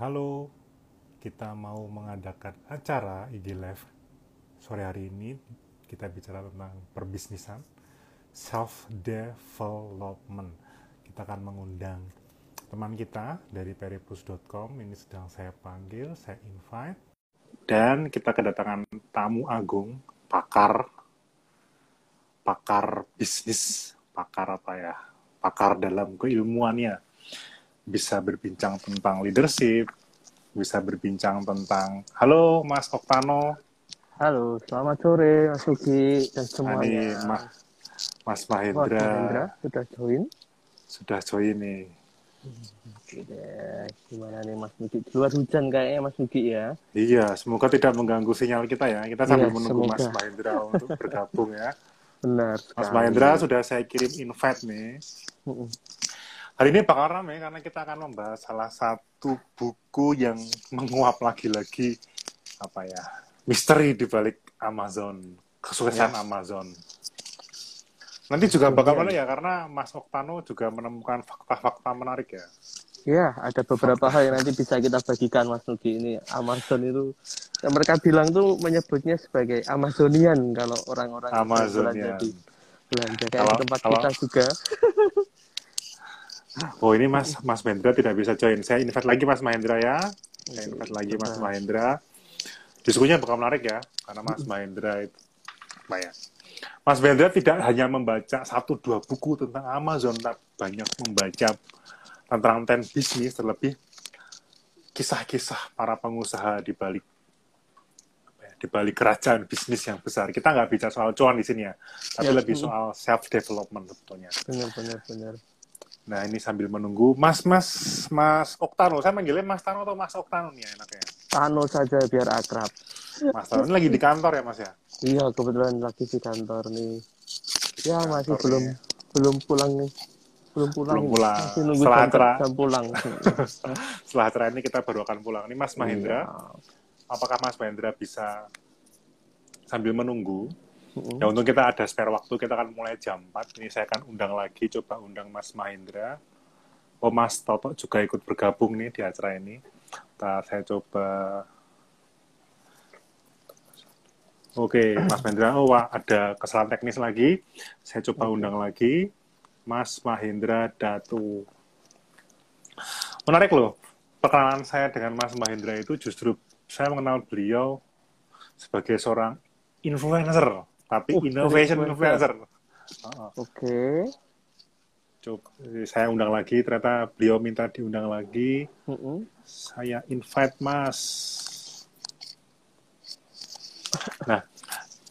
Halo, kita mau mengadakan acara IG Live sore hari ini. Kita bicara tentang perbisnisan, self development. Kita akan mengundang teman kita dari peripus.com. Ini sedang saya panggil, saya invite. Dan kita kedatangan tamu agung, pakar, pakar bisnis, pakar apa ya, pakar dalam keilmuannya bisa berbincang tentang leadership, bisa berbincang tentang halo Mas Oktano. Halo, selamat sore Mas Ugi dan Nah, ini semuanya. Mas, Mas Mas Mahendra Mahendra sudah join. sudah join nih. Oke deh, gimana nih Mas? Di luar hujan kayaknya Mas Ugi ya. Iya, semoga tidak mengganggu sinyal kita ya. Kita sambil Iya, menunggu Mas semoga. Mahendra untuk bergabung ya. Benar Mas. Mahendra sudah saya kirim invite nih. Hari ini bakal ramai karena kita akan membahas salah satu buku yang menguap lagi-lagi apa ya misteri di balik Amazon kesuksesan Amazon. Nanti juga bakal menarik ya karena Mas Oktano juga menemukan fakta-fakta menarik ya. Ya, ada beberapa hal yang nanti bisa kita bagikan Mas Nugi. Ini Amazon itu yang mereka bilang tuh menyebutnya sebagai Amazonian kalau orang-orang Amazonian. belanja belanja kayak Kalau- tempat kalau- kita juga. Oh ini Mas Mas Mahendra tidak bisa join. Saya invite lagi Mas Mahendra ya. Saya invite lagi Mas. Mahendra. Diskusinya bakal menarik ya karena Mas Mahendra itu ya? Mas Mahendra tidak hanya membaca satu dua buku tentang Amazon, tapi banyak membaca tentang ten bisnis terlebih kisah-kisah para pengusaha di balik di balik kerajaan bisnis yang besar. Kita nggak bicara soal cuan di sini ya, tapi Ya. lebih soal self development sebetulnya. Benar, benar, benar. Nah ini sambil menunggu Mas Mas Mas Oktano, saya manggilnya Mas Tano atau Mas Oktano nih ya, enaknya. Tano saja biar akrab. Mas Tano ini lagi di kantor ya Mas ya. Iya, kebetulan lagi di kantor nih. Ya, masih Kantor belum nih. belum pulang nih. Belum pulang. Belum pulang. Masih nunggu Setelah jam, acara- jam pulang. Setelah acara ini kita baru akan pulang. Ini Mas Mahendra, Iya. apakah Mas Mahendra bisa sambil menunggu? Ya untung kita ada spare waktu, kita akan mulai jam 4. Ini saya akan undang lagi, coba undang Mas Mahendra. Oh Mas Toto juga ikut bergabung nih di acara ini. Ntar saya coba Oke, Mas Mahendra. Oh, wah, ada kesalahan teknis lagi. Saya coba undang lagi. Mas Mahendra Datu. Menarik loh. Perkenalan saya dengan Mas Mahendra itu justru saya mengenal beliau sebagai seorang influencer, tapi Oh, innovation influencer. Oke. Coba saya undang lagi, ternyata beliau minta diundang lagi. Mm-mm. Saya invite Mas. Nah,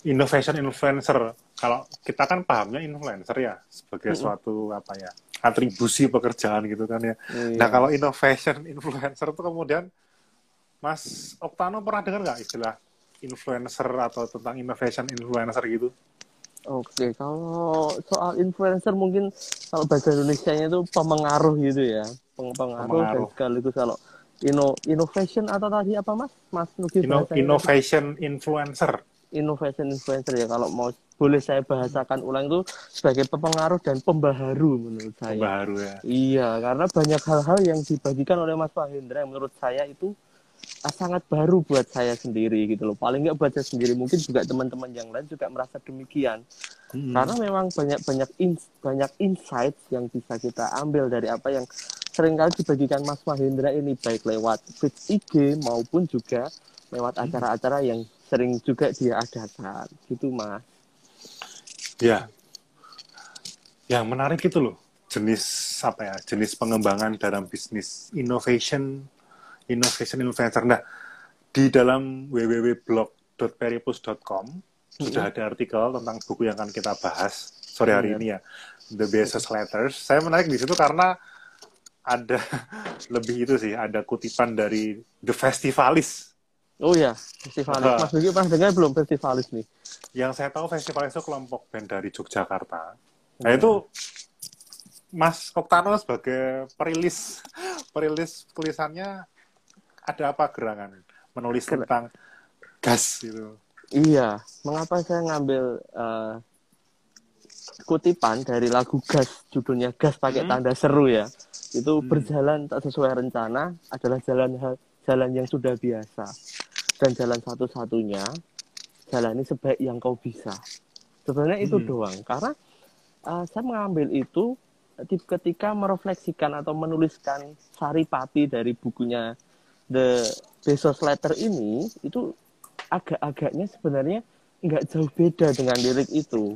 innovation influencer. Kalau kita kan pahamnya influencer ya sebagai Mm-mm. suatu apa ya atribusi pekerjaan gitu kan ya. Iya. Nah, kalau innovation influencer itu kemudian Mas Oktano pernah dengar nggak istilah influencer atau tentang innovation influencer gitu? Oke, kalau soal influencer mungkin kalau bahasa Indonesia-nya itu pemengaruh gitu ya. Peng- Pengaruh, dan Pemengaruh. sekaligus kalau inno, innovation atau tadi apa Mas? Mas Nugi Inno- innovation influencer. innovation influencer ya kalau mau boleh saya bahasakan ulang itu sebagai pepengaruh dan pembaharu menurut saya. Baru ya. Iya, karena banyak hal-hal yang dibagikan oleh Mas Mahendra yang menurut saya itu sangat baru buat saya sendiri gitu loh. Paling nggak buat saya sendiri, mungkin juga teman-teman yang lain juga merasa demikian. Hmm. Karena memang banyak banyak ins- banyak insight yang bisa kita ambil dari apa yang sering kali dibagikan Mas Mahendra ini baik lewat feed IG maupun juga lewat acara-acara yang sering juga dia adakan gitu Mas. Ya. Yang menarik itu loh, jenis apa ya? Jenis pengembangan dalam bisnis innovation innovation influencer. Nah, di dalam www.blog.peripus.com sudah ada artikel tentang buku yang akan kita bahas sore hari Benar. ini ya, The Business Letters. Saya menarik di situ karena ada lebih itu sih, ada kutipan dari The Festivalis. Oh ya, festivalis. Ah. Mas Nugi pernah dengar belum festivalis nih? Yang saya tahu festival itu kelompok band dari Yogyakarta. Nah itu Mas Oktano sebagai perilis perilis tulisannya ada apa gerangan menulis Ger- tentang gas gitu. Iya, mengapa saya ngambil eh, kutipan dari lagu Gas, judulnya Gas pakai Hmm. tanda seru ya. itu hmm. berjalan tak sesuai rencana adalah jalan jalan yang sudah biasa dan jalan satu-satunya jalani sebaik yang kau bisa sebenarnya itu hmm. doang karena uh, saya mengambil itu ketika merefleksikan atau menuliskan saripati dari bukunya The Bezos Letter ini itu agak-agaknya sebenarnya nggak jauh beda dengan lirik itu.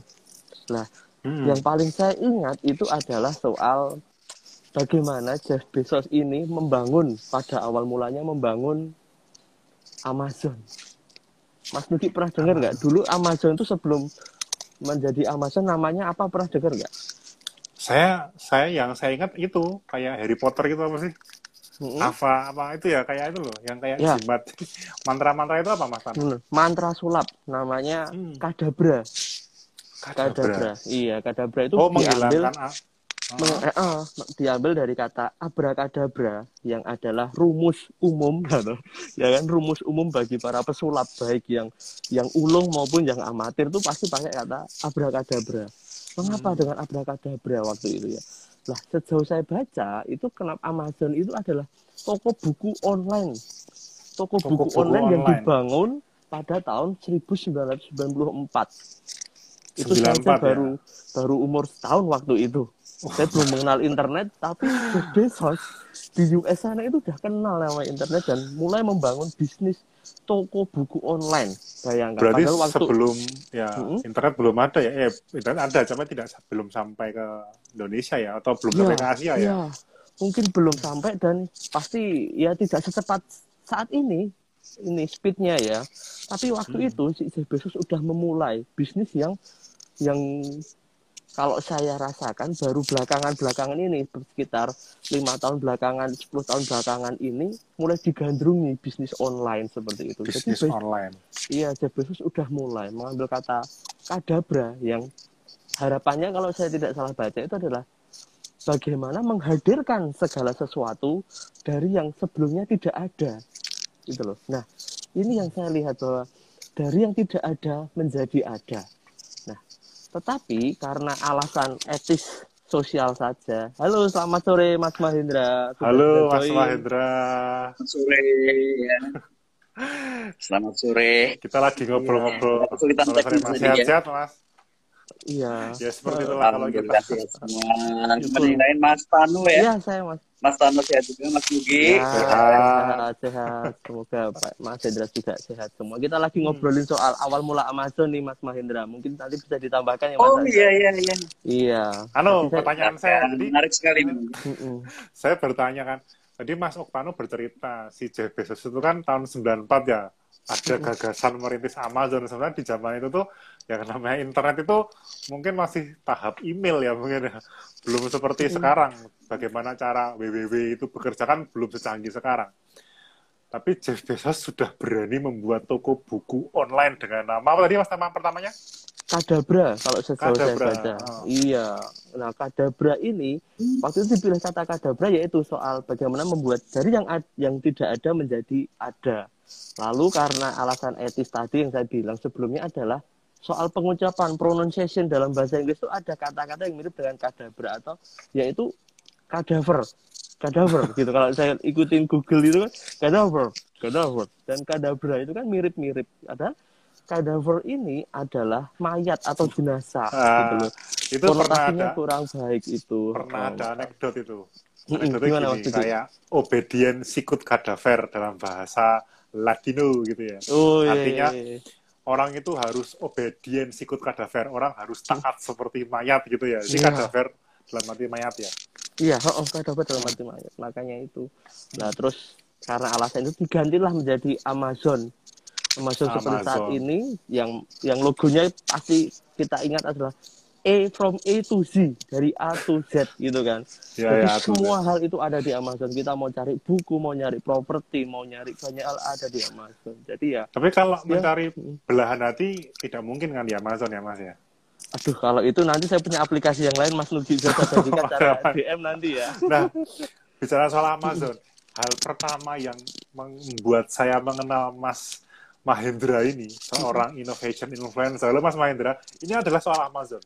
Nah, hmm. yang paling saya ingat itu adalah soal bagaimana Jeff Bezos ini membangun pada awal mulanya membangun Amazon. Mas Nuki pernah dengar nggak? Dulu Amazon itu sebelum menjadi Amazon namanya apa pernah dengar nggak? Saya saya yang saya ingat itu kayak Harry Potter gitu apa sih? Hmm. apa apa itu ya kayak itu loh yang kayak ya. jimat mantra-mantra itu apa mas hmm. mantra sulap namanya hmm. kadabra. kadabra kadabra iya kadabra itu oh, diambil meng, eh, eh, diambil dari kata abrakadabra yang adalah rumus umum gitu. ya kan rumus umum bagi para pesulap baik yang yang ulung maupun yang amatir tuh pasti pakai kata abrakadabra mengapa hmm. dengan abrakadabra waktu itu ya lah sejauh saya baca itu kenapa Amazon itu adalah toko buku online. Toko, toko buku, buku online, online yang dibangun pada tahun 1994. Itu saya ya? baru baru umur setahun waktu itu. Saya belum mengenal internet, tapi Bezos di US sana itu udah kenal nama internet dan mulai membangun bisnis toko buku online. Bayangkan. Berarti waktu, sebelum ya hmm? internet belum ada ya, eh, internet ada, cuma tidak belum sampai ke Indonesia ya, atau belum ya, sampai ke Asia ya. ya. Mungkin belum sampai dan pasti ya tidak secepat saat ini ini speednya ya. Tapi waktu hmm. itu si Jeff Bezos sudah memulai bisnis yang yang kalau saya rasakan baru belakangan-belakangan ini sekitar lima tahun belakangan, 10 tahun belakangan ini mulai digandrungi bisnis online seperti itu. Bisnis Jadi, online. Iya, Jeff Bezos sudah mulai mengambil kata kadabra yang harapannya kalau saya tidak salah baca itu adalah bagaimana menghadirkan segala sesuatu dari yang sebelumnya tidak ada. Gitu loh. Nah, ini yang saya lihat bahwa dari yang tidak ada menjadi ada tetapi karena alasan etis sosial saja. Halo, selamat sore Mas Mahendra. Sudah Halo Mas Mahendra. Selamat sore. Ya. Selamat sore. Kita lagi ngobrol-ngobrol. Ya, kita sehat-sehat, Mas. Iya. Ya seperti itulah kalau kita semua. Meninain Mas Tanu ya. Iya, saya Mas. Mas Tanu sehat juga, Mas Nugi. Ya, sehat, sehat. Semoga Pak Mas Hendra juga sehat semua. Kita lagi hmm. ngobrolin soal awal mula Amazon nih, Mas Mahendra. Mungkin nanti bisa ditambahkan ya, Mas. Oh iya, iya, iya. Iya. Halo, pertanyaan saya. Tadi, menarik sekali. saya bertanya kan, tadi Mas Oktano bercerita, si Jeff Bezos itu kan tahun 94 ya, ada gagasan merintis Amazon sebenarnya di zaman itu tuh yang namanya internet itu mungkin masih tahap email ya mungkin ya. belum seperti sekarang bagaimana cara www itu bekerja kan belum secanggih sekarang tapi Jeff Bezos sudah berani membuat toko buku online dengan nama apa tadi mas nama pertamanya Kadabra kalau sejauh saya baca. Oh. Iya. Nah, Kadabra ini waktu itu dipilih kata Kadabra yaitu soal bagaimana membuat dari yang yang tidak ada menjadi ada. Lalu karena alasan etis tadi yang saya bilang sebelumnya adalah soal pengucapan pronunciation dalam bahasa Inggris itu ada kata-kata yang mirip dengan kadabra atau yaitu kadaver kadaver gitu kalau saya ikutin Google itu kan kadaver kadaver dan kadabra itu kan mirip-mirip ada kadaver ini adalah mayat atau jenazah ah, gitu loh. Itu pernah ada kurang baik itu. Pernah ada anekdot itu. Anekdotnya Gimana gini, kayak obedient sikut kadaver dalam bahasa Latino gitu ya. Oh, iya, Artinya iya, iya. Orang itu harus obedient sikut kadaver, orang harus taat hmm. seperti mayat gitu ya. Ini yeah. kadaver dalam arti mayat ya. Iya, oh, oh kadaver dalam arti mayat. Makanya itu. Nah, terus karena alasan itu digantilah menjadi Amazon. Amazon, Amazon seperti saat ini yang yang logonya pasti kita ingat adalah A from A to Z dari A to Z gitu kan. Ya, Jadi ya, semua hal itu ada di Amazon. Kita mau cari buku, mau nyari properti, mau nyari banyak hal ada di Amazon. Jadi ya. Tapi kalau ya, mencari belahan hati tidak mungkin kan di Amazon ya Mas ya. Aduh, kalau itu nanti saya punya aplikasi yang lain Mas Nugi bisa jadikan cara DM nanti ya. Nah, bicara soal Amazon, hal pertama yang membuat saya mengenal Mas Mahendra ini, seorang innovation influencer. Halo Mas Mahendra, ini adalah soal Amazon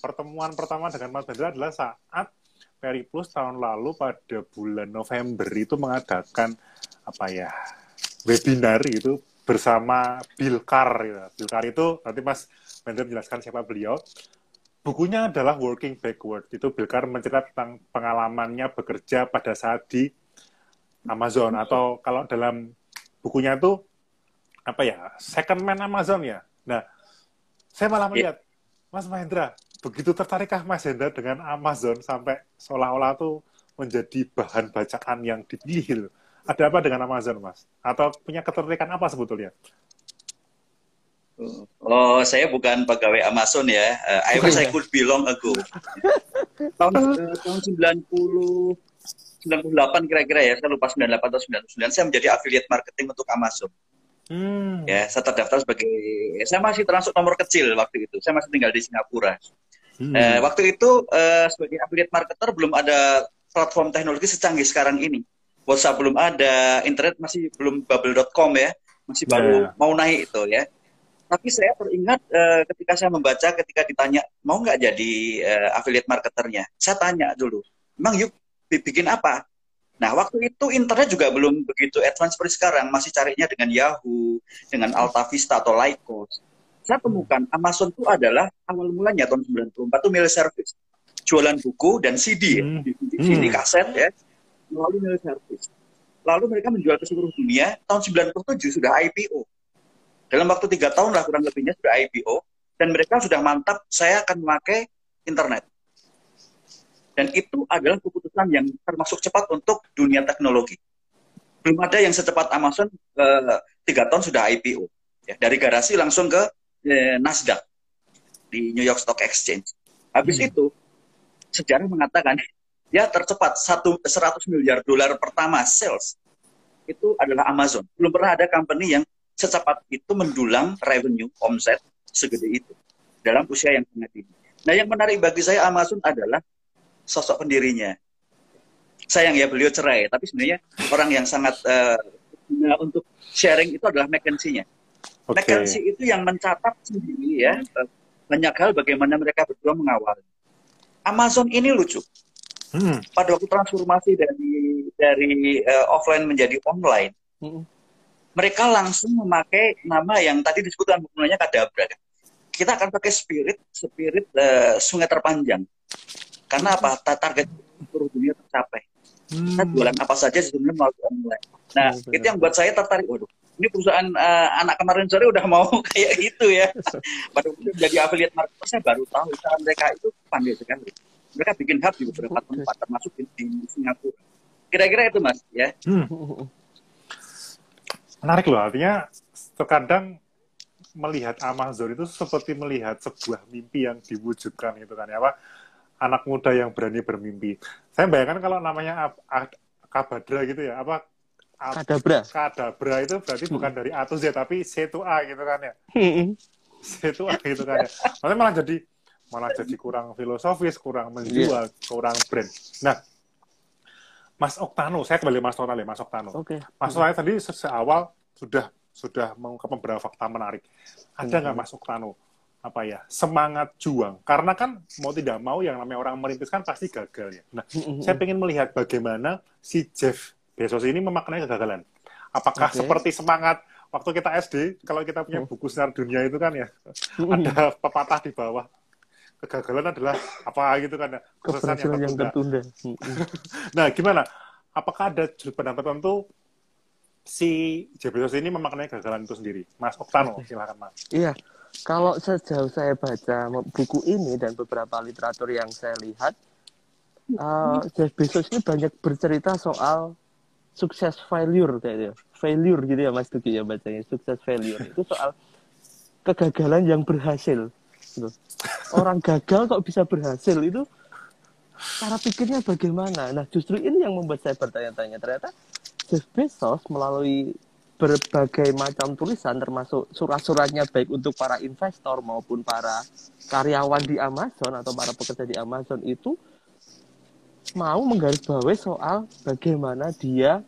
pertemuan pertama dengan Mas Hendra adalah saat Periplus tahun lalu pada bulan November itu mengadakan apa ya webinar itu bersama Bilkar. Ya. Bilkar itu nanti Mas Mendel menjelaskan siapa beliau. Bukunya adalah Working Backward. Itu Bilkar mencerita tentang pengalamannya bekerja pada saat di Amazon atau kalau dalam bukunya itu apa ya second man Amazon ya. Nah, saya malah melihat Mas Mahendra begitu tertarikkah Mas Hendra dengan Amazon sampai seolah-olah tuh menjadi bahan bacaan yang dipilih? Ada apa dengan Amazon, Mas? Atau punya ketertarikan apa sebetulnya? Oh, saya bukan pegawai Amazon ya. Uh, I wish I could belong ago. tahun uh, tahun 90 98 kira-kira ya, saya lupa 98 atau 99, saya menjadi affiliate marketing untuk Amazon. Hmm. Ya, saya terdaftar sebagai, saya masih termasuk nomor kecil waktu itu. Saya masih tinggal di Singapura. Hmm. Eh, waktu itu eh, sebagai affiliate marketer belum ada platform teknologi secanggih sekarang ini. WhatsApp belum ada, internet masih belum bubble.com ya, masih baru yeah. mau naik itu ya. Tapi saya teringat uh, ketika saya membaca, ketika ditanya mau nggak jadi uh, affiliate marketernya, saya tanya dulu, emang yuk bikin apa? Nah, waktu itu internet juga belum begitu advance seperti sekarang, masih carinya dengan Yahoo, dengan Alta Vista atau Lycos. Saya temukan Amazon itu adalah awal mulanya tahun 94 itu mail service. Jualan buku dan CD, hmm. CD, hmm. kaset ya, melalui mail service. Lalu mereka menjual ke seluruh dunia. Tahun 97 sudah IPO. Dalam waktu tiga tahun lah kurang lebihnya sudah IPO. Dan mereka sudah mantap, saya akan memakai internet. Dan itu adalah keputusan yang termasuk cepat untuk dunia teknologi. Belum ada yang secepat Amazon eh, tiga tahun sudah IPO. Ya, dari garasi langsung ke eh, Nasdaq di New York Stock Exchange. Habis hmm. itu sejarah mengatakan ya tercepat satu 100 miliar dolar pertama sales itu adalah Amazon. Belum pernah ada company yang secepat itu mendulang revenue omset segede itu dalam usia yang sangat tinggi. Nah, yang menarik bagi saya Amazon adalah sosok pendirinya. Sayang ya beliau cerai, tapi sebenarnya orang yang sangat uh, untuk sharing itu adalah McKinsey-nya. Okay. McKinsey itu yang mencatat sendiri ya banyak hal bagaimana mereka berdua mengawal. Amazon ini lucu. Hmm. Pada waktu transformasi dari dari uh, offline menjadi online, hmm. mereka langsung memakai nama yang tadi disebutkan namanya kadabra. Kita akan pakai spirit spirit uh, sungai terpanjang. Karena apa? Target seluruh dunia tercapai. Hmm. Kita jualan apa saja sebenarnya melalui online. Nah, hmm, itu yang buat saya tertarik. Waduh, ini perusahaan uh, anak kemarin sore udah mau kayak gitu ya. Pada waktu menjadi affiliate marketer, saya baru tahu cara mereka itu pandai sekali mereka bikin hub di beberapa tempat termasuk di, di Singapura kira-kira itu mas ya hmm. menarik loh artinya terkadang melihat Amazon itu seperti melihat sebuah mimpi yang diwujudkan gitu kan ya apa anak muda yang berani bermimpi saya bayangkan kalau namanya Kabadra gitu ya apa Kadabra. Kadabra itu berarti bukan dari A to Z tapi C to A gitu kan ya. C to A gitu kan ya. Maksudnya malah jadi malah jadi kurang filosofis, kurang menjual, yeah. kurang brand. Nah, Mas Oktano, saya kembali Mas Oktano, Mas Oktano. Okay. Mas Oktano tadi seawal sudah sudah mengungkap beberapa fakta menarik. Ada nggak Mas Oktano apa ya semangat juang? Karena kan mau tidak mau yang namanya orang merintis kan pasti gagal ya. Nah, saya ingin melihat bagaimana si Jeff Bezos ini memaknai kegagalan. Apakah okay. seperti semangat waktu kita SD, kalau kita punya buku sinar dunia itu kan ya, ada pepatah di bawah kegagalan adalah apa gitu kan ya, keberhasilan yang tertunda. nah, gimana? Apakah ada sudut pandang tertentu si Jebesos ini memaknai kegagalan itu sendiri? Mas Oktano, silakan Mas. Iya, kalau sejauh saya baca buku ini dan beberapa literatur yang saya lihat, uh, Jeff Bezos ini banyak bercerita soal sukses failure kayaknya, failure gitu ya Mas Duki ya bacanya, sukses failure. Itu soal kegagalan yang berhasil. Gitu. Orang gagal kok bisa berhasil? Itu cara pikirnya bagaimana? Nah justru ini yang membuat saya bertanya-tanya. Ternyata Jeff Bezos melalui berbagai macam tulisan termasuk surat-suratnya baik untuk para investor maupun para karyawan di Amazon atau para pekerja di Amazon itu mau menggarisbawahi soal bagaimana dia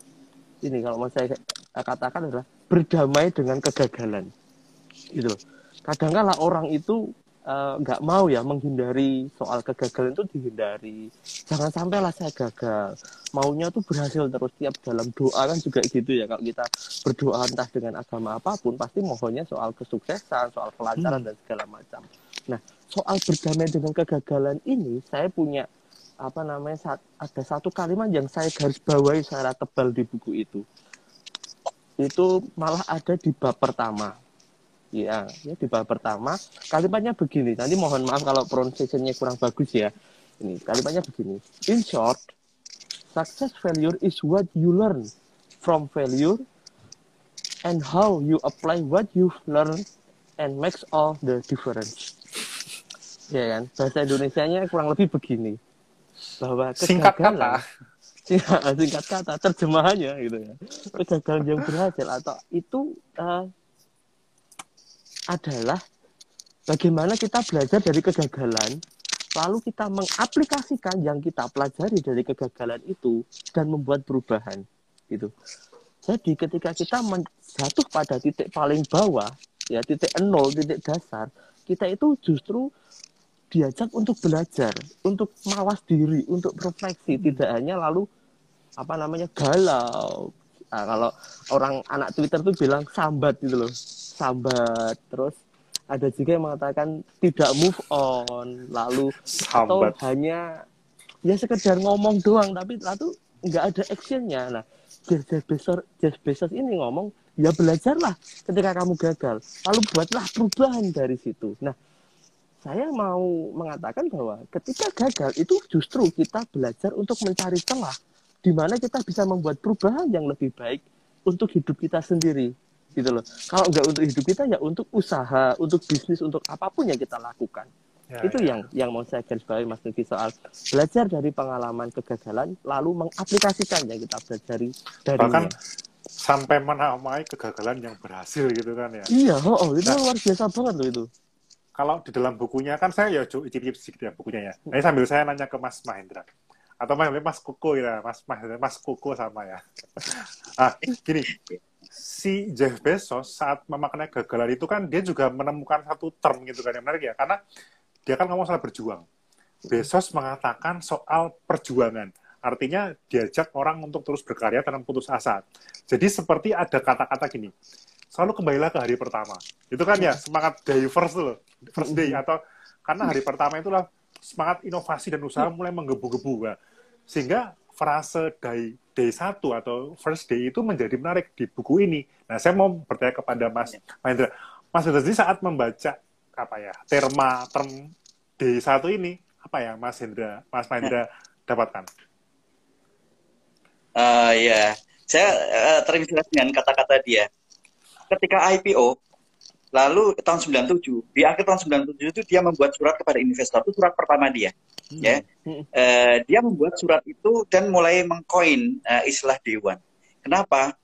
ini kalau mau saya katakan adalah berdamai dengan kegagalan. Gitu kadang kala orang itu nggak uh, mau ya menghindari soal kegagalan itu dihindari. Jangan sampailah saya gagal. Maunya tuh berhasil terus tiap dalam doa kan juga gitu ya. Kalau kita berdoa entah dengan agama apa pun pasti mohonnya soal kesuksesan soal kelancaran hmm. dan segala macam. Nah soal berdamai dengan kegagalan ini saya punya apa namanya ada satu kalimat yang saya garis bawahi secara tebal di buku itu. Itu malah ada di bab pertama ya, ya di bab pertama. Kalimatnya begini nanti mohon maaf kalau pronunciationnya kurang bagus ya. Ini kalimatnya begini. In short success failure is what you learn from failure and how you apply what you've learned and makes all the difference. Ya kan? Bahasa Indonesia-nya kurang lebih begini. Bahwa singkat kata. Ya, singkat kata terjemahannya gitu ya. Kegagalan yang berhasil atau itu uh, adalah bagaimana kita belajar dari kegagalan lalu kita mengaplikasikan yang kita pelajari dari kegagalan itu dan membuat perubahan gitu jadi ketika kita jatuh pada titik paling bawah ya titik nol titik dasar kita itu justru diajak untuk belajar, untuk mawas diri, untuk refleksi, hmm. tidak hanya lalu apa namanya galau. Nah, kalau orang anak Twitter tuh bilang sambat gitu loh, sambat. Terus ada juga yang mengatakan tidak move on, lalu sambat. atau hanya ya sekedar ngomong doang, tapi lalu nggak ada actionnya. Nah, Jeff Bezos, Jeff Bezos ini ngomong, ya belajarlah ketika kamu gagal, lalu buatlah perubahan dari situ. Nah, saya mau mengatakan bahwa ketika gagal itu justru kita belajar untuk mencari celah di mana kita bisa membuat perubahan yang lebih baik untuk hidup kita sendiri gitu loh. Kalau nggak untuk hidup kita ya untuk usaha, untuk bisnis, untuk apa pun yang kita lakukan. Ya, itu ya. yang yang mau saya garis bawahi Mas Nugi soal belajar dari pengalaman kegagalan lalu mengaplikasikan yang kita pelajari dari bahkan sampai menamai kegagalan yang berhasil gitu kan ya. Iya, oh, oh itu nah, luar biasa banget loh itu kalau di dalam bukunya kan saya ya icip-icip sedikit ya bukunya ya. Nah, sambil saya nanya ke Mas Mahendra atau Mas Mas Kuku ya, Mas Mahendra, Mas Kuku sama ya. ah, gini, si Jeff Bezos saat memaknai kegagalan itu kan dia juga menemukan satu term gitu kan yang menarik ya, karena dia kan ngomong soal berjuang. Bezos mengatakan soal perjuangan. Artinya diajak orang untuk terus berkarya tanpa putus asa. Jadi seperti ada kata-kata gini, selalu kembalilah ke hari pertama. Itu kan ya semangat day first loh, first day atau karena hari pertama itulah semangat inovasi dan usaha mulai menggebu-gebu. Ya. Sehingga frase day day satu atau first day itu menjadi menarik di buku ini. Nah, saya mau bertanya kepada Mas Mahendra. Mas Mahendra sendiri saat membaca apa ya terma term day satu ini apa ya Mas Hendra, Mas Mahendra dapatkan? Uh, ya, saya uh, terinspirasi dengan kata-kata dia ketika IPO lalu tahun 97 di akhir tahun 97 itu dia membuat surat kepada investor itu surat pertama dia hmm. ya. Uh, dia membuat surat itu dan mulai mengkoin uh, istilah dewan kenapa?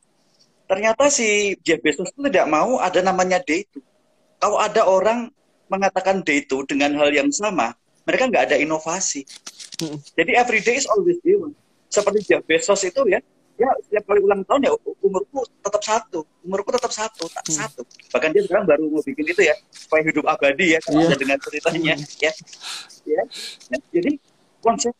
Ternyata si Jeff Bezos itu tidak mau ada namanya day itu kalau ada orang mengatakan day itu dengan hal yang sama mereka nggak ada inovasi. Hmm. jadi every day is always day one. Seperti Jeff Bezos itu ya ya setiap kali ulang tahun ya umurku tetap satu umurku tetap satu tak hmm. satu bahkan dia sekarang baru mau bikin itu ya supaya hidup abadi ya kalau yeah. dengan ceritanya hmm. ya ya nah, jadi konsep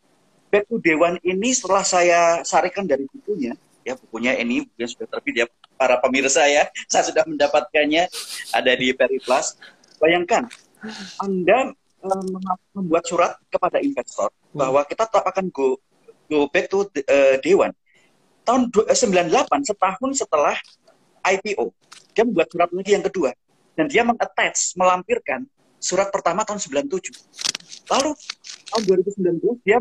back to dewan ini setelah saya sarikan dari bukunya ya bukunya ini yang sudah terbit ya para pemirsa ya saya sudah mendapatkannya ada di Periplus bayangkan anda membuat surat kepada investor hmm. bahwa kita tetap akan go go back to uh, dewan tahun 98 eh, setahun setelah IPO dia membuat surat lagi yang kedua. Dan dia mengattach melampirkan surat pertama tahun 97 lalu tahun 2019 dia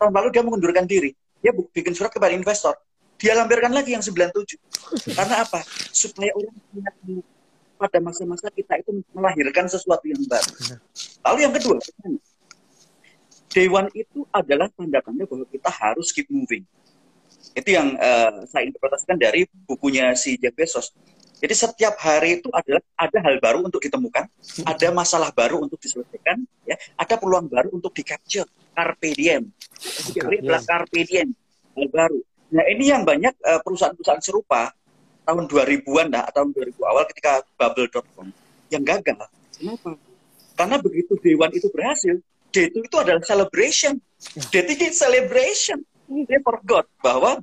tahun lalu dia mengundurkan diri. Dia bikin surat kepada investor. Dia lampirkan lagi yang 97 karena apa? Supaya orang ingat pada masa-masa kita itu melahirkan sesuatu yang baru. Lalu yang kedua Dewan itu adalah tanda-tanda bahwa kita harus keep moving itu yang uh, saya interpretasikan dari bukunya si Jeff Bezos. Jadi setiap hari itu adalah ada hal baru untuk ditemukan, ada masalah baru untuk diselesaikan, ya, ada peluang baru untuk di capture, carpe diem. Setiap hari adalah carpe diem, hal baru. Nah ini yang banyak uh, perusahaan-perusahaan serupa tahun 2000-an, nah, tahun 2000 awal ketika bubble.com yang gagal. Kenapa? Karena begitu Dewan itu berhasil, D2 itu adalah celebration. Ya. D3 celebration. Dia forgot bahwa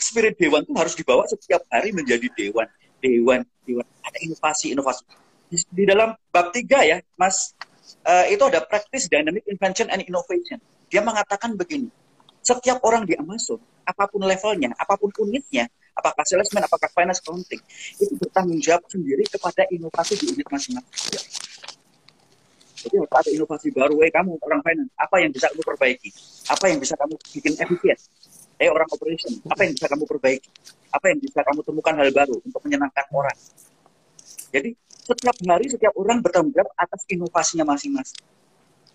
spirit Dewan itu harus dibawa setiap hari menjadi Dewan. Dewan, Dewan. Ada inovasi, inovasi. Di, di dalam bab tiga ya, Mas, uh, itu ada practice dynamic invention and innovation. Dia mengatakan begini, setiap orang di Amazon, apa pun levelnya, apa pun unitnya, apakah salesman, apakah finance accounting, itu bertanggung jawab sendiri kepada inovasi di unit masing-masing. Jadi harus ada inovasi baru, eh kamu orang finance, apa yang bisa kamu perbaiki? Apa yang bisa kamu bikin efisien? Eh orang operation, apa yang bisa kamu perbaiki? Apa yang bisa kamu temukan hal baru untuk menyenangkan orang? Jadi setiap hari setiap orang bertanggung jawab atas inovasinya masing-masing.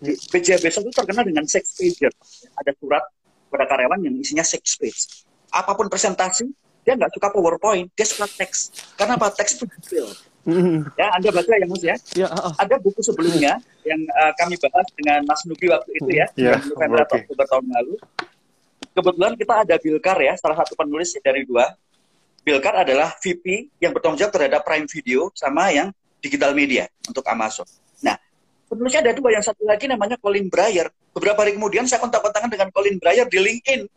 BJ besok itu terkenal dengan six pager. Ada surat kepada karyawan yang isinya six page. Apa pun presentasi, dia nggak suka PowerPoint, dia suka teks. Karena apa? Teks itu detail. Ya, Anda baca ya Mas ya. Ya, uh, Ada buku sebelumnya yang uh, kami bahas dengan Mas Nugi waktu itu ya, Ya, bulan November atau oke. Oktober tahun lalu. Kebetulan kita ada Bilkar ya, salah satu penulis dari dua. Bilkar adalah VP yang bertanggung jawab terhadap Prime Video sama yang digital media untuk Amazon. Nah, penulisnya ada dua, yang satu lagi namanya Colin Breyer. Beberapa hari kemudian saya kontak-kontakan dengan Colin Breyer di LinkedIn.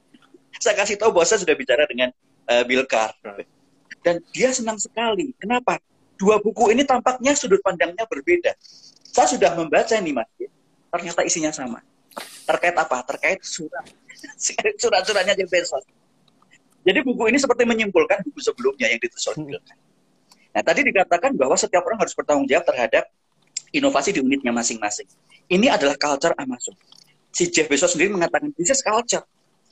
Saya kasih tahu bahwa saya sudah bicara dengan uh, Bilkar. Dan dia senang sekali. Kenapa? Dua buku ini tampaknya sudut pandangnya berbeda. Saya sudah membaca nih, Mas. Ternyata isinya sama. Terkait apa? Terkait surat. Surat-suratnya Jeff Bezos. Jadi buku ini seperti menyimpulkan buku sebelumnya yang ditulis. Nah, tadi dikatakan bahwa setiap orang harus bertanggung jawab terhadap inovasi di unitnya masing-masing. Ini adalah culture Amazon. Si Jeff Bezos sendiri mengatakan, this is culture.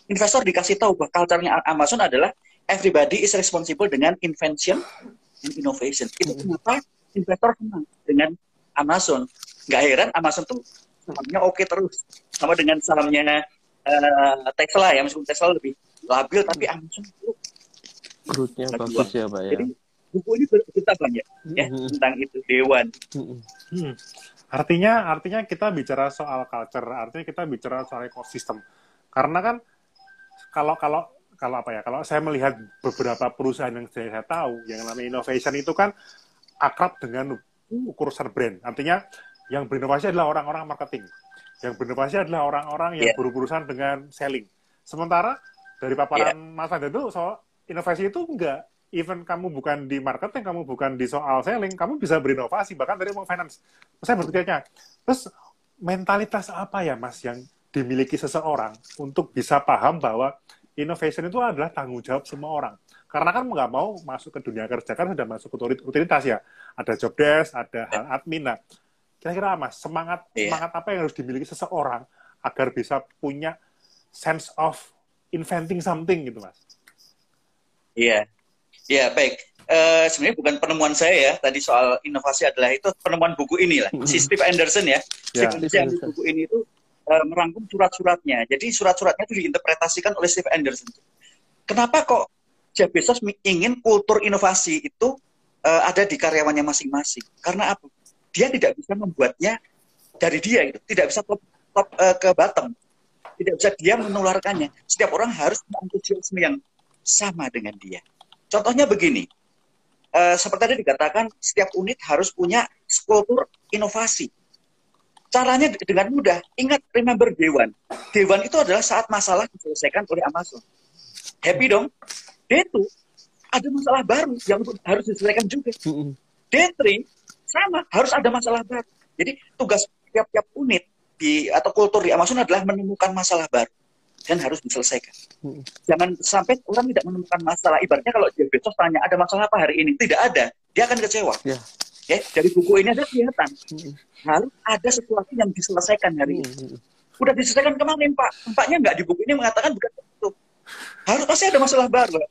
Investor dikasih tahu bahwa culture-nya Amazon adalah everybody is responsible dengan invention and innovation. Itu kenapa investor senang dengan Amazon. Nggak heran Amazon tuh sahamnya oke terus. Sama dengan sahamnya eh, Tesla ya, meskipun Tesla lebih labil, tapi Amazon itu Growth-nya bagus ya, Pak ya. jadi buku ini bercerita banyak ya Mhm. tentang itu Dewan. Mm-mm. Hmm. Artinya, artinya kita bicara soal culture, artinya kita bicara soal ekosistem. Karena kan kalau kalau kalau apa ya? Kalau saya melihat beberapa perusahaan yang saya, tahu, yang namanya innovation itu kan akrab dengan urusan brand. Artinya yang berinovasi adalah orang-orang marketing. Yang berinovasi adalah orang-orang yang Yeah. berurusan dengan selling. Sementara dari paparan Mas Anda itu soal inovasi itu enggak. Even kamu bukan di marketing, kamu bukan di soal selling, kamu bisa berinovasi. Bahkan dari mau finance. Saya berpikirnya, terus mentalitas apa ya Mas yang dimiliki seseorang untuk bisa paham bahwa innovation itu adalah tanggung jawab semua orang. Karena kan nggak mau masuk ke dunia kerja kan sudah masuk ke rutin- rutinitas ya. Ada job desk, ada hal admin. Nah, kira-kira Mas semangat Iya. semangat apa yang harus dimiliki seseorang agar bisa punya sense of inventing something gitu Mas? Iya, iya baik. Eh, sebenarnya bukan penemuan saya ya tadi soal inovasi adalah itu penemuan buku ini lah si Steve Anderson ya. Ya. Steve Anderson buku ini itu eh, merangkum surat-suratnya. Jadi surat-suratnya itu diinterpretasikan oleh Steve Anderson. Kenapa kok Jeff Bezos ingin kultur inovasi itu eh, ada di karyawannya masing-masing? Karena apa? Dia tidak bisa membuatnya dari dia itu, tidak bisa top, top eh, ke bottom, tidak bisa dia menularkannya. Setiap orang harus antusiasme yang sama dengan dia. Contohnya begini, eh, seperti tadi dikatakan setiap unit harus punya kultur inovasi. Caranya de- dengan mudah. Ingat, remember Dewan. Dewan itu adalah saat masalah diselesaikan oleh Amazon. Happy dong. D2 ada masalah baru yang harus diselesaikan juga. Mm-mm. D3 sama harus ada masalah baru. Jadi tugas tiap-tiap unit di atau kultur di Amazon adalah menemukan masalah baru dan harus diselesaikan. Jangan sampai orang tidak menemukan masalah. Ibaratnya kalau Jeff Bezos tanya ada masalah apa hari ini, tidak ada, dia akan kecewa. Ya. Ya, dari buku ini ada kelihatan harus ada sesuatu yang diselesaikan hari ini. Mm-mm. Udah diselesaikan kemarin Pak, Paknya nggak di buku ini mengatakan bukan itu. Harus pasti ada masalah baru.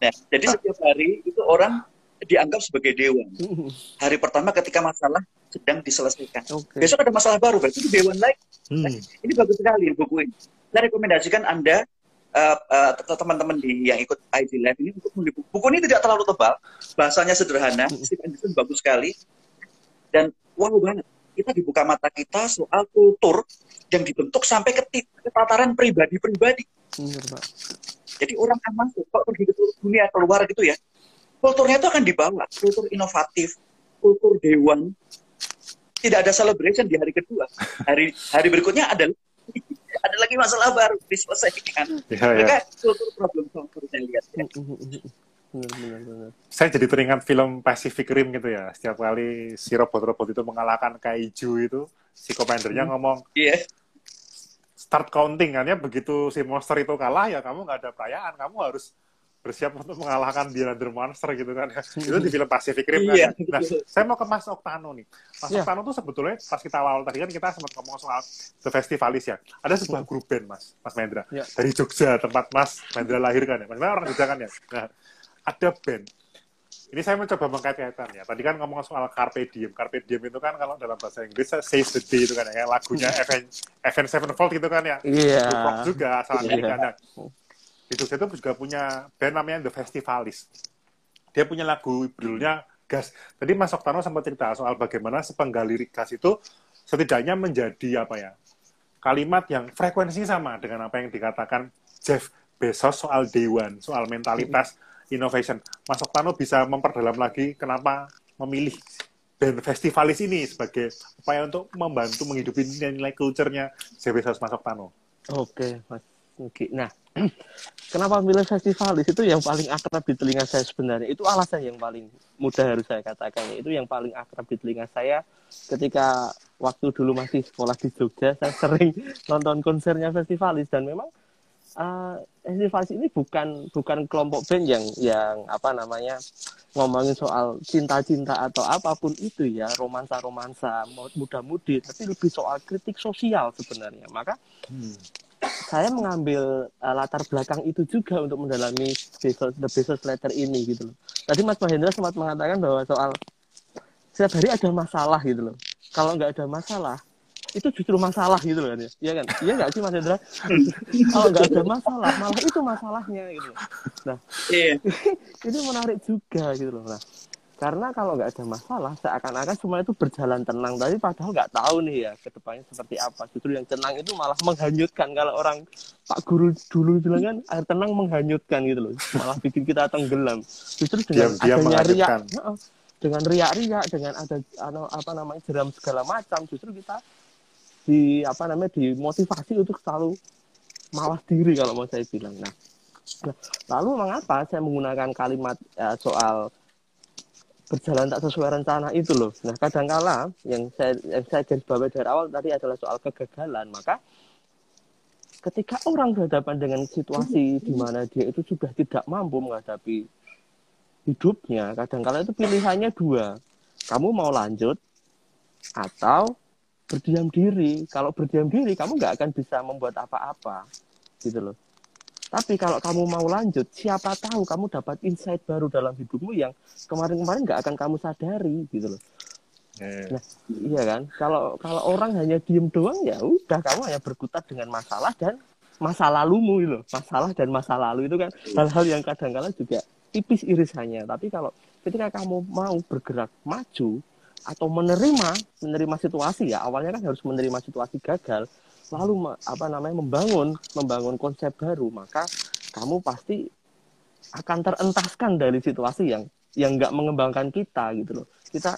Nah, jadi setiap hari itu orang dianggap sebagai dewan. Hari pertama ketika masalah sedang diselesaikan. Oke. Besok ada masalah baru, berarti itu dewan lagi. Hmm. Ini bagus sekali buku ini. Saya rekomendasikan Anda uh, uh, teman-teman di yang ikut ID Live ini untuk membeli buku. Buku ini tidak terlalu tebal, bahasanya sederhana, Steve Anderson bagus sekali, dan wow banget. Kita dibuka mata kita soal kultur yang dibentuk sampai ke, ke tataran pribadi-pribadi. Jadi orang aman tuh, kalau pergi ke dunia keluar gitu ya, kulturnya itu akan dibawa, kultur inovatif, kultur dewan. tidak ada celebration di hari kedua. Hari hari berikutnya ada ada lagi masalah baru diselesaikan. Ya, ya. Maka kultur problem solver saya lihat. Ya. Benar, benar, benar. Saya jadi teringat film Pacific Rim gitu ya. Setiap kali si robot-robot itu mengalahkan kaiju itu, si komandernya ngomong, Iya. start counting kan ya begitu si monster itu kalah ya kamu nggak ada perayaan kamu harus bersiap untuk mengalahkan the other monster gitu kan ya. itu di film Pacific Rim kan Iya, ya. nah saya mau ke Mas Oktano nih Mas Iya. Oktano tuh sebetulnya pas kita awal tadi kan kita sempat ngomong soal The Festivalis ya ada sebuah grup band Mas Mas Mendra Iya. dari Jogja tempat Mas Mendra lahir kan ya Mas Mendra orang Jogja kan ya nah ada band ini saya mencoba mengkait-kaitan ya. Tadi kan ngomong soal Carpe Diem. Carpe Diem itu kan kalau dalam bahasa Inggris Save the Day itu kan ya. Kayak lagunya Avenged Avenged Sevenfold gitu kan ya Iya. rock juga asal Iya. Amerika. Nah, di Jogja itu juga punya band namanya The Festivalis. Dia punya lagu judulnya Gas. Tadi Mas Oktano sempat cerita soal bagaimana sepenggal lirik gas itu setidaknya menjadi apa ya kalimat yang frekuensinya sama dengan apa yang dikatakan Jeff Bezos soal dewan, soal mentalitas innovation. Mas Oktano bisa memperdalam lagi kenapa memilih band festivalis ini sebagai upaya untuk membantu menghidupi nilai kulturnya Jeff Bezos Mas Oktano. Oke, Mas. Nah, kenapa milih festivalis itu yang paling akrab di telinga saya sebenarnya. Itu alasan yang paling mudah harus saya katakan. Itu yang paling akrab di telinga saya ketika waktu dulu masih sekolah di Jogja, saya sering nonton konsernya festivalis dan memang eh, festivalis ini bukan bukan kelompok band yang yang apa namanya ngomongin soal cinta-cinta atau apa pun itu ya romansa-romansa muda-mudi tapi lebih soal kritik sosial sebenarnya maka saya mengambil uh, latar belakang itu juga untuk mendalami Bezos, The Bezos Letter ini gitu loh. Tadi Mas Mahendra sempat mengatakan bahwa soal setiap hari ada masalah gitu loh. Kalau nggak ada masalah, itu justru masalah gitu loh kan ya. Iya kan? Iya nggak sih Mas Hendra? Kalau nggak ada masalah, malah itu masalahnya gitu loh. Nah, Iya. ini menarik juga gitu loh. Nah, karena kalau nggak ada masalah, seakan-akan semua itu berjalan tenang. Tapi padahal nggak tahu nih ya ke depannya seperti apa. Justru yang tenang itu malah menghanyutkan. Kalau orang Pak Guru dulu bilang kan, air tenang menghanyutkan gitu loh. Malah bikin kita tenggelam. Justru dengan Diam-diam adanya riak, dengan riak-riak, dengan ada ano, apa namanya jeram segala macam, justru kita di apa namanya dimotivasi untuk selalu mawas diri kalau mau saya bilang. Nah, Nah, lalu mengapa saya menggunakan kalimat eh, soal berjalan tak sesuai rencana itu loh. Nah, kadangkala yang saya yang saya garis bawahi dari awal tadi adalah soal kegagalan. Maka ketika orang berhadapan dengan situasi di mana dia itu sudah tidak mampu menghadapi hidupnya, kadangkala itu pilihannya dua. Kamu mau lanjut atau berdiam diri. Kalau berdiam diri, kamu nggak akan bisa membuat apa-apa, gitu loh. Tapi kalau kamu mau lanjut, siapa tahu kamu dapat insight baru dalam hidupmu yang kemarin-kemarin nggak akan kamu sadari, gitu loh. Eh, Nah, iya kan? Kalau kalau orang hanya diem doang ya udah kamu hanya berkutat dengan masalah dan masa lalumu gitu. loh. Masalah dan masa lalu itu kan hal-hal yang kadang-kala juga tipis irisannya. Tapi kalau ketika kamu mau bergerak maju atau menerima menerima situasi ya awalnya kan harus menerima situasi gagal lalu me- apa namanya membangun membangun konsep baru maka kamu pasti akan terentaskan dari situasi yang yang nggak mengembangkan kita gitu loh kita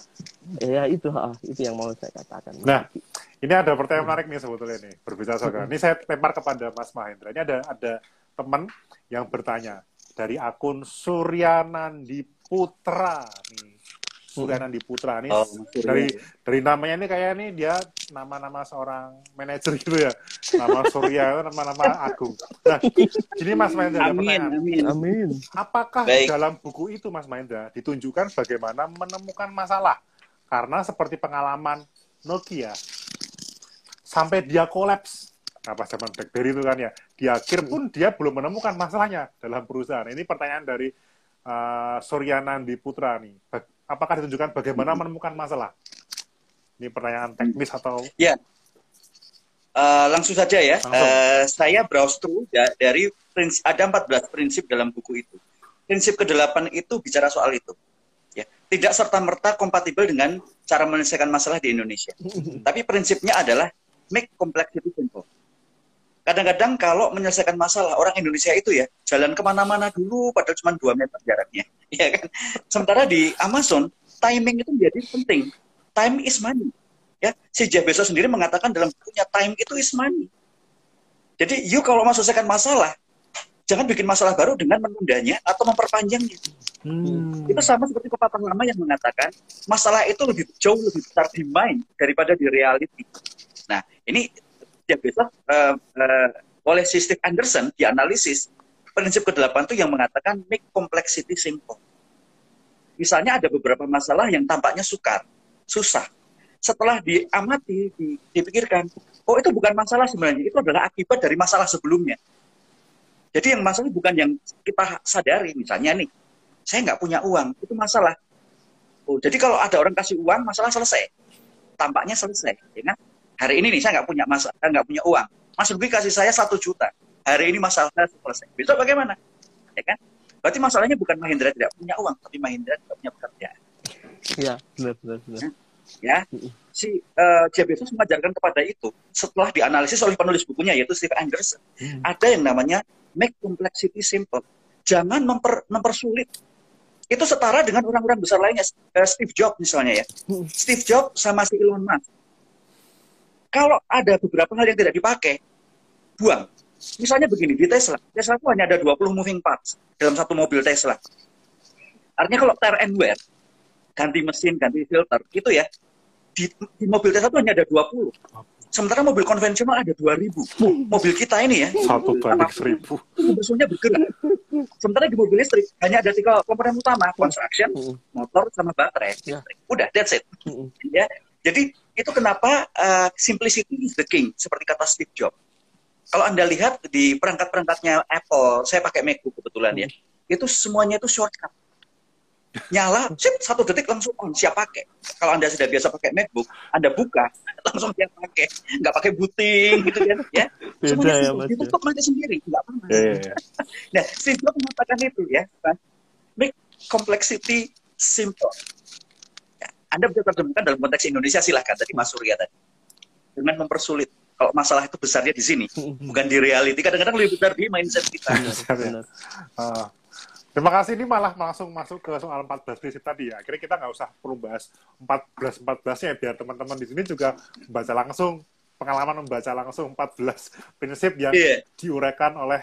ya itu itu yang mau saya katakan Nah, ini ada pertanyaan menarik nih sebetulnya nih berbicara soal ini saya lempar kepada Mas Mahendra. Ini ada ada teman yang bertanya dari akun Suryanandi Putra nih. Suryanandi Putra nih Oh, dari dari namanya ini kayak ini dia nama-nama seorang manajer gitu ya. Nama Surya itu nama-nama Agung. Nah, ini Mas Mahendra ada Amin, pertanyaan. amin. amin Apakah Baik. dalam buku itu, Mas Mahendra, ditunjukkan bagaimana menemukan masalah? Karena seperti pengalaman Nokia, sampai dia kolaps, nah pas zaman BlackBerry itu kan ya, di akhir pun dia belum menemukan masalahnya dalam perusahaan. Ini pertanyaan dari uh, Suryanandi Putra nih. Apakah ditunjukkan bagaimana menemukan masalah? Ini pertanyaan teknis atau Ya. Eh, langsung saja ya. Langsung. Eh, saya browse through da- dari prinsip, ada 14 prinsip dalam buku itu. Prinsip ke-8 itu bicara soal itu. Ya, tidak serta-merta kompatibel dengan cara menyelesaikan masalah di Indonesia. Tapi prinsipnya adalah make complexity simple. Kadang-kadang kalau menyelesaikan masalah orang Indonesia itu ya jalan ke mana-mana dulu padahal cuma 2 meter jaraknya, ya kan? Sementara di Amazon timing itu menjadi penting. Time is money Ya, si Jeff Bezos sendiri mengatakan dalam bukunya time itu is money. Jadi you kalau mau selesaikan masalah, jangan bikin masalah baru dengan menundanya atau memperpanjangnya. Hmm. Itu sama seperti pepatah lama yang mengatakan masalah itu lebih jauh lebih besar di mind daripada di reality. Nah, ini Jeff Bezos uh, uh, oleh si Steve Anderson dianalisis prinsip ke-8 itu yang mengatakan make complexity simple. Misalnya ada beberapa masalah yang tampaknya sukar, susah. Setelah diamati, dipikirkan, oh itu bukan masalah sebenarnya, itu adalah akibat dari masalah sebelumnya. Jadi yang masalah bukan yang kita sadari, misalnya nih, saya nggak punya uang, itu masalah. Oh, jadi kalau ada orang kasih uang, masalah selesai. Tampaknya selesai, ya kan? Hari ini nih saya nggak punya masalah, nggak punya uang. Mas Rugi kasih saya satu juta. Hari ini masalahnya selesai. Besok bagaimana? Ya kan? Berarti masalahnya bukan Mahindra tidak punya uang, tapi Mahindra tidak punya pekerjaan. Iya, benar, benar, benar. Ya, si uh, Jeff Bezos mengajarkan kepada itu setelah dianalisis oleh penulis bukunya yaitu Steve Anderson. Hmm. Ada yang namanya make complexity simple. Jangan memper, mempersulit. Itu setara dengan orang-orang besar lainnya, uh, Steve Jobs misalnya ya. Hmm. Steve Jobs sama si Elon Musk. Kalau ada beberapa hal yang tidak dipakai, buang. Misalnya begini, di Tesla, Tesla itu hanya ada 20 moving parts dalam satu mobil Tesla. Artinya kalau tear and wear, ganti mesin, ganti filter, itu ya, di, di mobil Tesla itu hanya ada 20. Sementara mobil konvensional ada 2000. Mobil kita ini ya. Satu banding seribu. Mesinnya bergerak. Sementara di mobil listrik hanya ada tiga komponen utama. Construction, motor, sama baterai. Ya. Udah, that's it. Ya. Jadi itu kenapa uh, simplicity is the king. Seperti kata Steve Jobs kalau Anda lihat di perangkat-perangkatnya Apple, saya pakai MacBook kebetulan ya, itu semuanya itu shortcut. Nyala, sip, satu detik langsung on, siap pakai. Kalau Anda sudah biasa pakai MacBook, Anda buka, langsung siap pakai. Nggak pakai booting gitu kan, ya. Semuanya ya, ditutup ya. mati sendiri, nggak apa-apa. Yeah, yeah. Iya. nah, Steve Jobs mengatakan itu ya, make complexity simple. Ya, Anda bisa terjemahkan dalam konteks Indonesia silahkan, tadi Mas Surya tadi. Dengan mempersulit kalau masalah itu besarnya di sini, bukan di reality. Kadang-kadang lebih besar di mindset kita. Benar. Uh, terima kasih ini malah langsung masuk ke soal 14 prinsip tadi ya. Akhirnya kita nggak usah perlu bahas 14 14 nya biar teman-teman di sini juga membaca langsung pengalaman membaca langsung 14 prinsip yang yeah. diuraikan oleh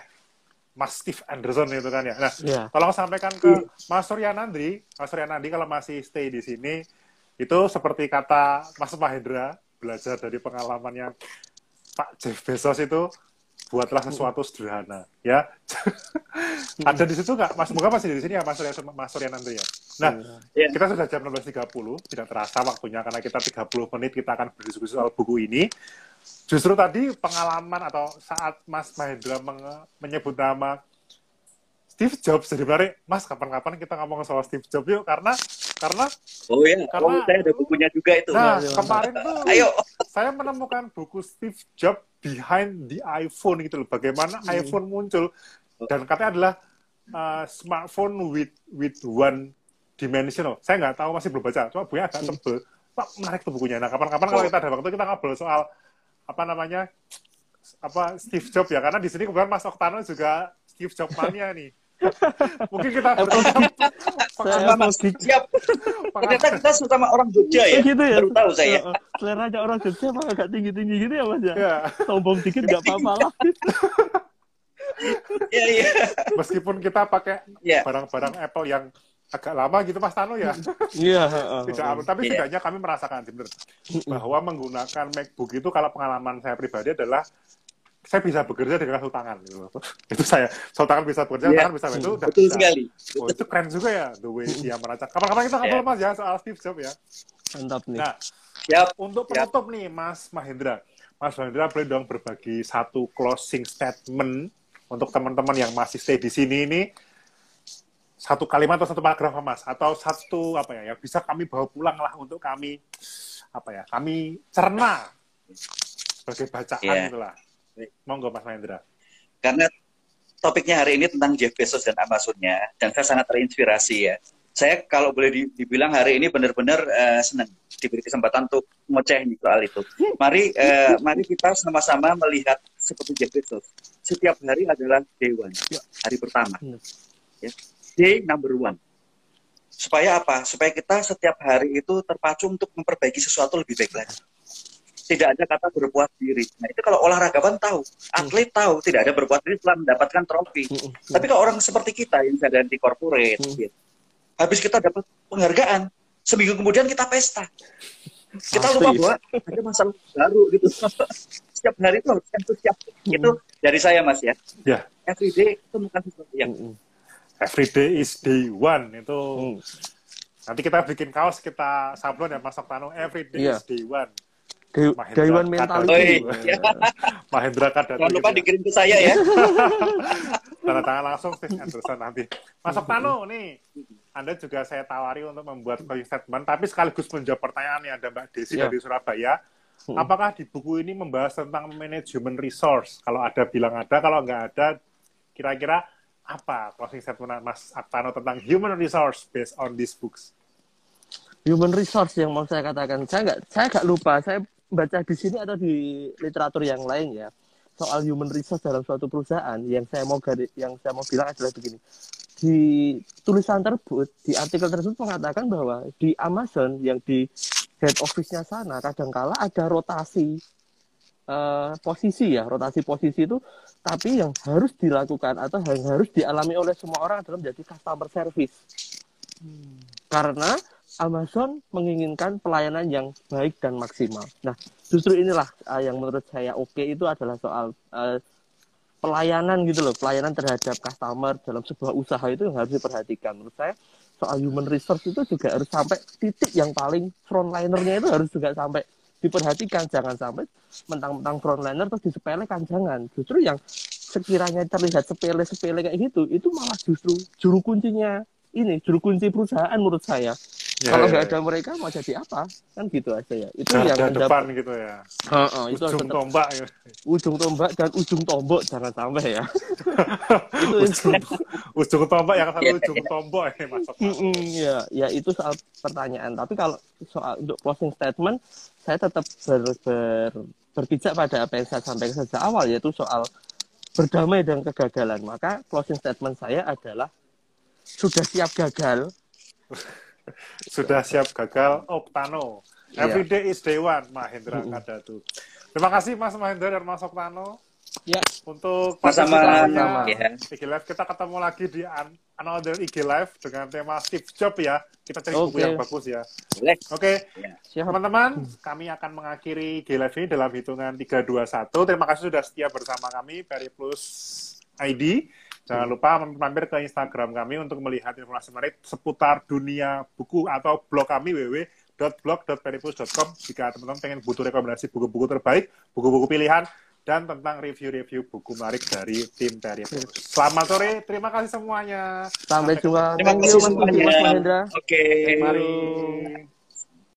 Mas Steve Anderson itu kan ya. Nah, yeah. tolong sampaikan ke Mas Suryanandri, Mas Suryanandri kalau masih stay di sini itu seperti kata Mas Mahendra belajar dari pengalamannya Pak Jeff Bezos itu buatlah sesuatu sederhana ya. Ada di situ nggak? Mas semoga masih di sini ya mas Surya mas Surya nanti ya. Nah yeah. kita sudah jam 16.30 tidak terasa waktunya karena kita 30 menit kita akan berdiskusi soal buku ini. Justru tadi pengalaman atau saat mas Mahendra menyebut nama Steve Jobs jadi menarik. Mas kapan-kapan kita ngomong soal Steve Jobs yuk karena karena oh ya karena, oh, saya ada bukunya juga itu. Nah kemarin tuh ayo. saya menemukan buku Steve Jobs behind the iPhone gitu loh. Bagaimana hmm. iPhone muncul. Dan katanya adalah uh, smartphone with with one dimensional saya nggak tahu masih belum baca. Cuma bukunya agak hmm. tebel pak menarik tuh bukunya. Nah kapan-kapan oh. kalau kita ada waktu kita ngobrol soal apa namanya apa Steve Jobs ya. Karena di sini kebetulan Mas Oktano juga Steve Jobs mania nih Mungkin kita sama siap. Ternyata kita sama orang Jogja ya. Gitu ya. Baru tahu saya. Selera aja orang Jogja mah agak tinggi-tinggi gitu ya Mas ya. Iya. Sombong dikit nggak apa-apa lah. Iya iya. Meskipun kita pakai iya. barang-barang Apple yang agak lama gitu Mas Tano ya. Iya. Tidak uh, tapi yeah. setidaknya kami merasakan sebenarnya bahwa menggunakan MacBook itu kalau pengalaman saya pribadi adalah saya bisa bekerja dengan satu tangan gitu. itu saya satu tangan bisa bekerja yeah. tangan bisa itu udah betul bisa. sekali oh, itu keren juga ya the way dia merancang kapan-kapan kita ngobrol yeah. mas ya soal Steve Jobs ya mantap nih nah yep. untuk penutup yep. nih Mas Mahendra Mas Mahendra boleh dong berbagi satu closing statement untuk teman-teman yang masih stay di sini ini satu kalimat atau satu paragraf mas atau satu apa ya yang bisa kami bawa pulang lah untuk kami apa ya kami cerna sebagai bacaan yeah. itulah Monggo Mas Mahendra. Karena topiknya hari ini tentang Jeff Bezos dan Amazonnya, dan saya sangat terinspirasi ya. Saya kalau boleh dibilang hari ini benar-benar uh, senang diberi kesempatan untuk ngoceh soal itu. Mari uh, mari kita sama-sama melihat seperti Jeff Bezos. Setiap hari adalah day one, hari pertama. Ya. Day number one. Supaya apa? Supaya kita setiap hari itu terpacu untuk memperbaiki sesuatu lebih baik lagi. Tidak ada kata berpuas diri. Nah itu kalau olahragawan tahu, atlet tahu tidak ada berpuas diri setelah mendapatkan trofi. Mm-mm. Tapi kalau orang seperti kita yang sedang di corporate, Hmm. gitu, habis kita dapat penghargaan, seminggu kemudian kita pesta. Kita Pasti. lupa bahwa ada masalah baru gitu. Setiap hari itu harus antusias. Itu dari saya mas ya. Ya, Everyday itu bukan sesuatu yang every day is day one itu Mm. nanti kita bikin kaos kita sablon ya Mas Oktano every day Iya. is day one. Daiwan Kadal. mentality. Oh, iya. Mahendra Kadati. jangan lupa gitu dikirim ke saya ya. tanda tangan langsung Steve Anderson nanti. Mas Oktano nih, Anda juga saya tawari untuk membuat closing statement, tapi sekaligus menjawab pertanyaan yang ada Mbak Desi Ya. dari Surabaya. Hmm. Apakah di buku ini membahas tentang manajemen resource? Kalau ada bilang ada, kalau nggak ada, kira-kira apa closing statement Mas Oktano tentang human resource based on these books? Human resource yang mau saya katakan, saya nggak saya nggak lupa, saya baca di sini atau di literatur yang lain ya? Soal human resource dalam suatu perusahaan yang saya mau gari- yang saya mau bilang adalah begini. Di tulisan tersebut di artikel tersebut mengatakan bahwa di Amazon yang di head office-nya sana kadangkala ada rotasi eh, posisi ya. Rotasi posisi itu tapi yang harus dilakukan atau yang harus dialami oleh semua orang adalah menjadi customer service. Karena Amazon menginginkan pelayanan yang baik dan maksimal. Nah, justru inilah uh, yang menurut saya oke itu adalah soal uh, pelayanan gitu loh, pelayanan terhadap customer dalam sebuah usaha itu yang harus diperhatikan. Menurut saya soal human resource itu juga harus sampai titik yang paling frontlinernya itu harus juga sampai diperhatikan jangan sampai mentang-mentang frontliner terus disepelekan jangan justru yang sekiranya terlihat sepele-sepele kayak gitu itu malah justru juru kuncinya ini juru kunci perusahaan menurut saya Ya, kalau ya, nggak ya. ada mereka mau jadi apa kan gitu aja ya itu Garda yang depan gitu ya. Heeh, itu harus Ujung tetap tombak ya. ujung tombak dan ujung tombok jangan sampai ya itu ujung, ujung tombak yang satu Iya, ujung tombak ya Mas Oktano. Mm-mm, ya ya itu soal pertanyaan tapi kalau soal untuk closing statement saya tetap ber, ber, berpijak pada apa yang saya sampaikan sejak awal yaitu soal berdamai dengan kegagalan maka closing statement saya adalah sudah siap gagal Sudah siap gagal Oktano. Iya. Every day is day one, Mahendra Kadatu. Terima kasih Mas Mahendra dan Mas Oktano ya untuk partisipasinya. Ya. IG Live kita ketemu lagi di an- another IG Live dengan tema Steve Jobs ya. Kita cari buku Oke. yang bagus ya. Boleh. Oke, Ya. siap teman-teman, kami akan mengakhiri IG Live ini dalam hitungan 3, 2, 1. Terima kasih sudah setia bersama kami, Peri Plus ID. Jangan lupa mampir ke Instagram kami untuk melihat informasi menarik seputar dunia buku atau blog kami www.blog.peripus.com jika teman-teman pengen butuh rekomendasi buku-buku terbaik, buku-buku pilihan, dan tentang review-review buku menarik dari tim Peripus. Selamat sore, terima kasih semuanya. sampai jumpa Terima kasih semuanya. Oke. Mari.